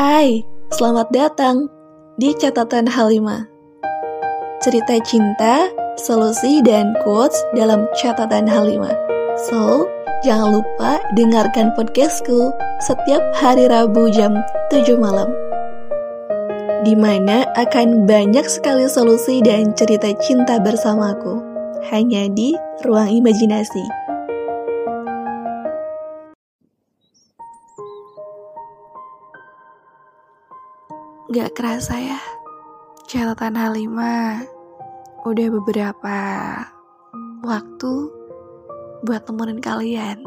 Hai, selamat datang di catatan Halima. Cerita cinta, solusi, dan quotes dalam catatan Halima. So, jangan lupa dengarkan podcastku setiap hari Rabu jam 7 malam. Di mana akan banyak sekali solusi dan cerita cinta bersamaku. Hanya di ruang imajinasi. Gak kerasa ya, catatan Halimah udah beberapa waktu buat temenin kalian.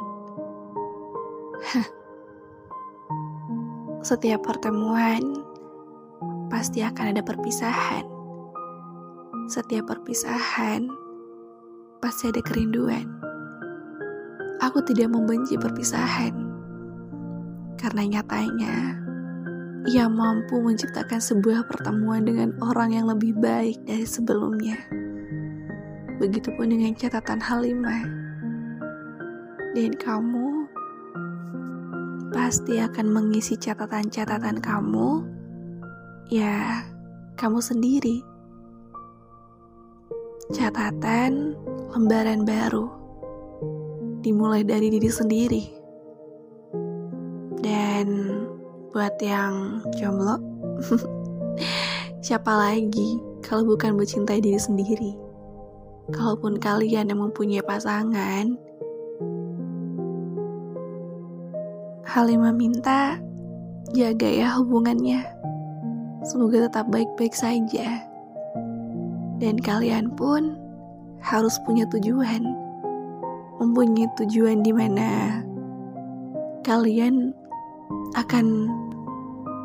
Setiap pertemuan pasti akan ada perpisahan. Setiap perpisahan pasti ada kerinduan. Aku tidak membenci perpisahan karena nyatanya ia mampu menciptakan sebuah pertemuan dengan orang yang lebih baik dari sebelumnya. Begitupun dengan catatan Halimah. Dan kamu pasti akan mengisi catatan-catatan kamu, ya kamu sendiri. Catatan lembaran baru dimulai dari diri sendiri. Dan buat yang jomblo. Siapa lagi kalau bukan mencintai diri sendiri? Kalaupun kalian yang mempunyai pasangan Halimah minta jaga ya hubungannya. Semoga tetap baik-baik saja. Dan kalian pun harus punya tujuan. Mempunyai tujuan di mana kalian akan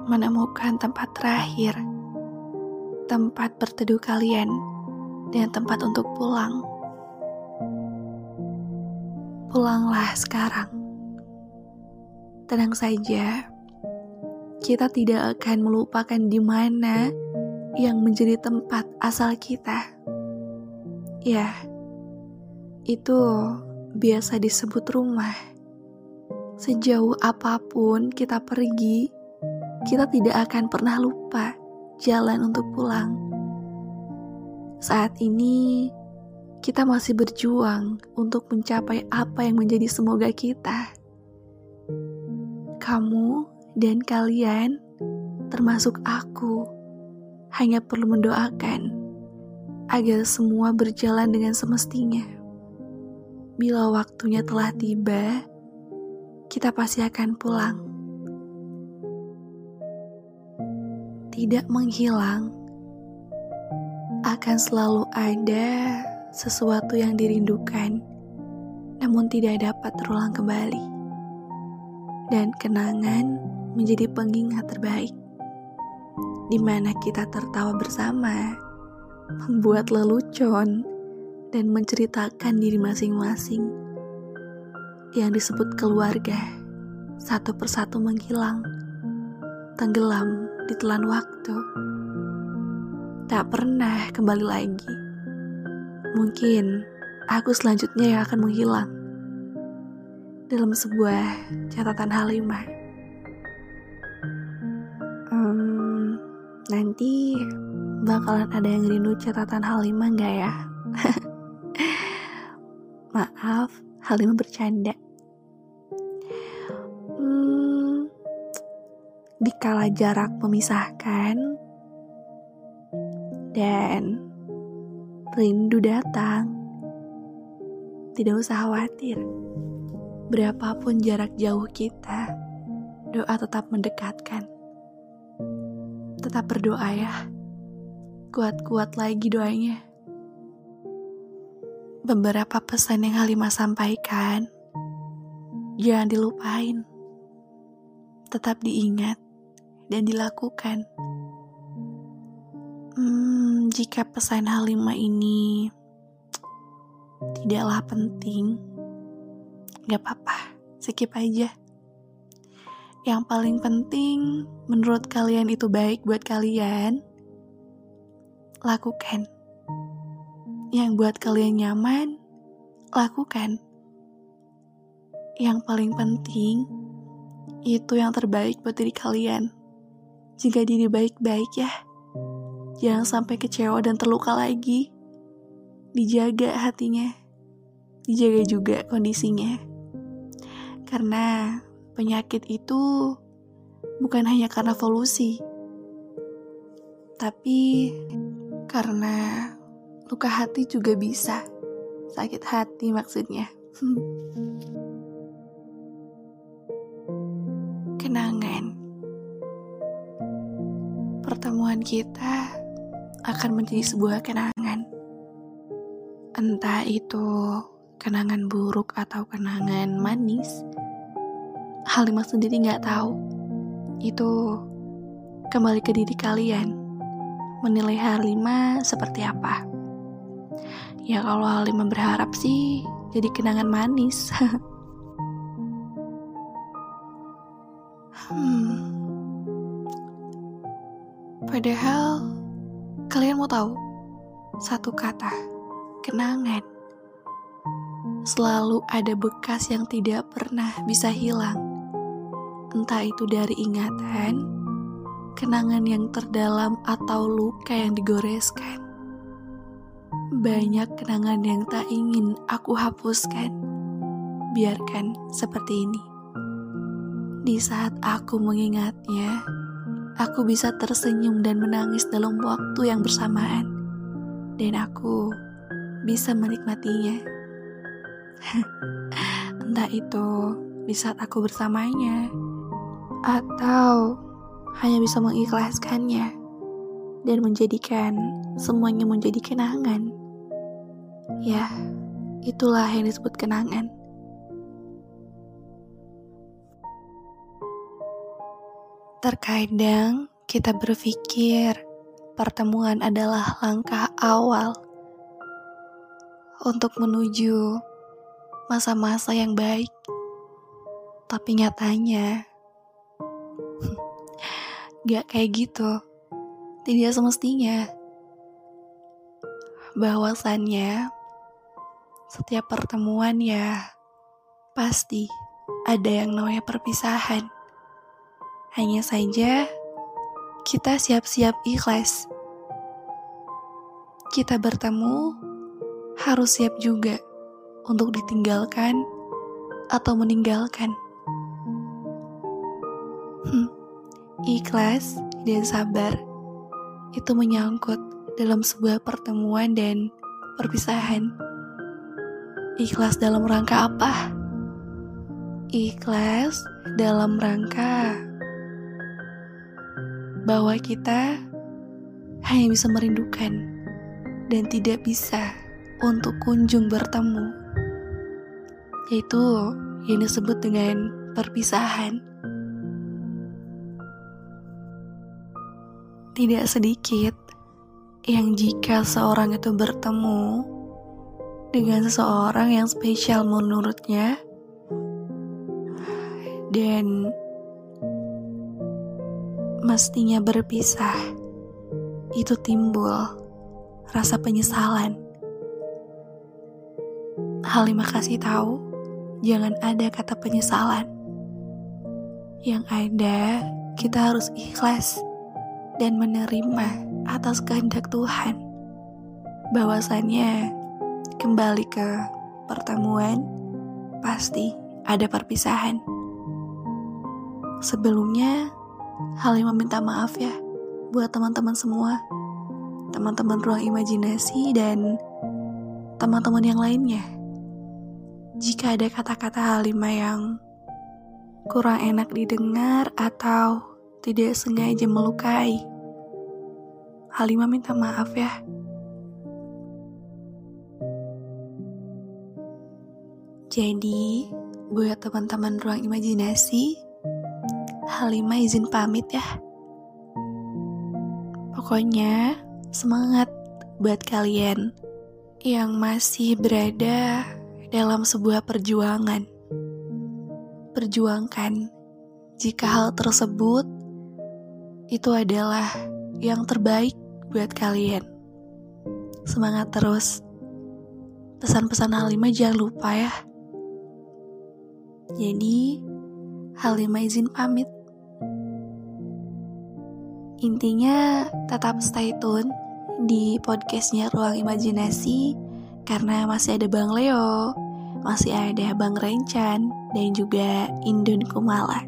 menemukan tempat terakhir, tempat berteduh kalian, dan tempat untuk pulang. Pulanglah sekarang. Tenang saja, kita tidak akan melupakan di mana yang menjadi tempat asal kita. Ya, itu biasa disebut rumah. Sejauh apa pun kita pergi, kita tidak akan pernah lupa jalan untuk pulang. Saat ini, kita masih berjuang untuk mencapai apa yang menjadi semoga kita. Kamu dan kalian, termasuk aku, hanya perlu mendoakan agar semua berjalan dengan semestinya. Bila waktunya telah tiba, kita pasti akan pulang. Tidak menghilang, akan selalu ada sesuatu yang dirindukan, namun tidak dapat terulang kembali. Dan kenangan menjadi pengingat terbaik, di mana kita tertawa bersama, membuat lelucon, dan menceritakan diri masing-masing yang disebut keluarga satu persatu menghilang, tenggelam di telan waktu, tak pernah kembali lagi. Mungkin aku selanjutnya yang akan menghilang dalam sebuah catatan Halimah. Hmm, nanti bakalan ada yang rindu catatan Halimah nggak ya? Maaf, Halimah bercanda. Dikala jarak memisahkan dan rindu datang, tidak usah khawatir. Berapapun jarak jauh kita, doa tetap mendekatkan. Tetap berdoa ya. Kuat-kuat lagi doanya beberapa pesan yang Halimah sampaikan, jangan dilupain. Tetap diingat dan dilakukan. Hmm, jika pesan Halimah ini tidaklah penting, gak apa-apa, skip aja. Yang paling penting menurut kalian itu baik buat kalian, lakukan yang buat kalian nyaman, lakukan. Yang paling penting, itu yang terbaik buat diri kalian. Jika diri baik-baik ya. Jangan sampai kecewa dan terluka lagi. Dijaga hatinya. Dijaga juga kondisinya. Karena penyakit itu bukan hanya karena polusi, tapi karena luka hati juga bisa sakit hati maksudnya. Kenangan pertemuan kita akan menjadi sebuah kenangan. Entah itu kenangan buruk atau kenangan manis, Halimah sendiri nggak tahu. Itu kembali ke diri kalian. Menilai Halimah seperti apa. Ya kalau Halimah berharap sih jadi kenangan manis. hmm. Padahal kalian mau tahu satu kata kenangan selalu ada bekas yang tidak pernah bisa hilang entah itu dari ingatan, kenangan yang terdalam, atau luka yang digoreskan. Banyak kenangan yang tak ingin aku hapuskan. Biarkan seperti ini. Di saat aku mengingatnya, aku bisa tersenyum dan menangis dalam waktu yang bersamaan, dan aku bisa menikmatinya. Entah itu di saat aku bersamanya, atau hanya bisa mengikhlaskannya dan menjadikan semuanya menjadi kenangan. Ya, itulah yang disebut kenangan. Terkadang kita berpikir pertemuan adalah langkah awal untuk menuju masa-masa yang baik. Tapi nyatanya, Gak kayak gitu. Tidak semestinya. Bahwasannya, setiap pertemuan ya pasti ada yang namanya perpisahan. Hanya saja kita siap-siap ikhlas. Kita bertemu harus siap juga untuk ditinggalkan atau meninggalkan. Hmm ikhlas, dan sabar itu menyangkut dalam sebuah pertemuan dan perpisahan. Ikhlas dalam rangka apa? Ikhlas dalam rangka bahwa kita hanya bisa merindukan dan tidak bisa untuk kunjung bertemu, yaitu yang disebut dengan perpisahan. Tidak sedikit yang jika seorang itu bertemu dengan seseorang yang spesial menurutnya dan mestinya berpisah, itu timbul rasa penyesalan. Halimah kasih tahu, jangan ada kata penyesalan. Yang ada, kita harus ikhlas dan menerima atas kehendak Tuhan. Bahwasannya kembali ke pertemuan pasti ada perpisahan. Sebelumnya, Halimah minta maaf ya buat teman-teman semua, teman-teman ruang imajinasi dan teman-teman yang lainnya. Jika ada kata-kata Halimah yang kurang enak didengar atau tidak sengaja melukai. Halimah minta maaf ya. Jadi, buat teman-teman ruang imajinasi, Halimah izin pamit ya. Pokoknya, semangat buat kalian yang masih berada dalam sebuah perjuangan. Perjuangkan jika hal tersebut itu adalah yang terbaik buat kalian. Semangat terus. Pesan-pesan Halimah jangan lupa ya. Jadi, Halimah izin pamit. Intinya tetap stay tune di podcastnya Ruang Imajinasi karena masih ada Bang Leo, masih ada Bang Rencan, dan juga Indun Kumala.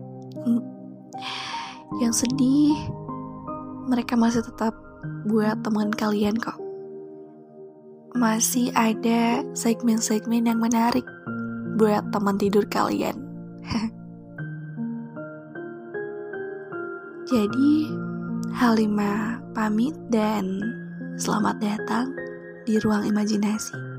Yang sedih, mereka masih tetap buat teman kalian kok. Masih ada segmen-segmen yang menarik buat teman tidur kalian. Jadi, Halimah pamit dan selamat datang di ruang imajinasi.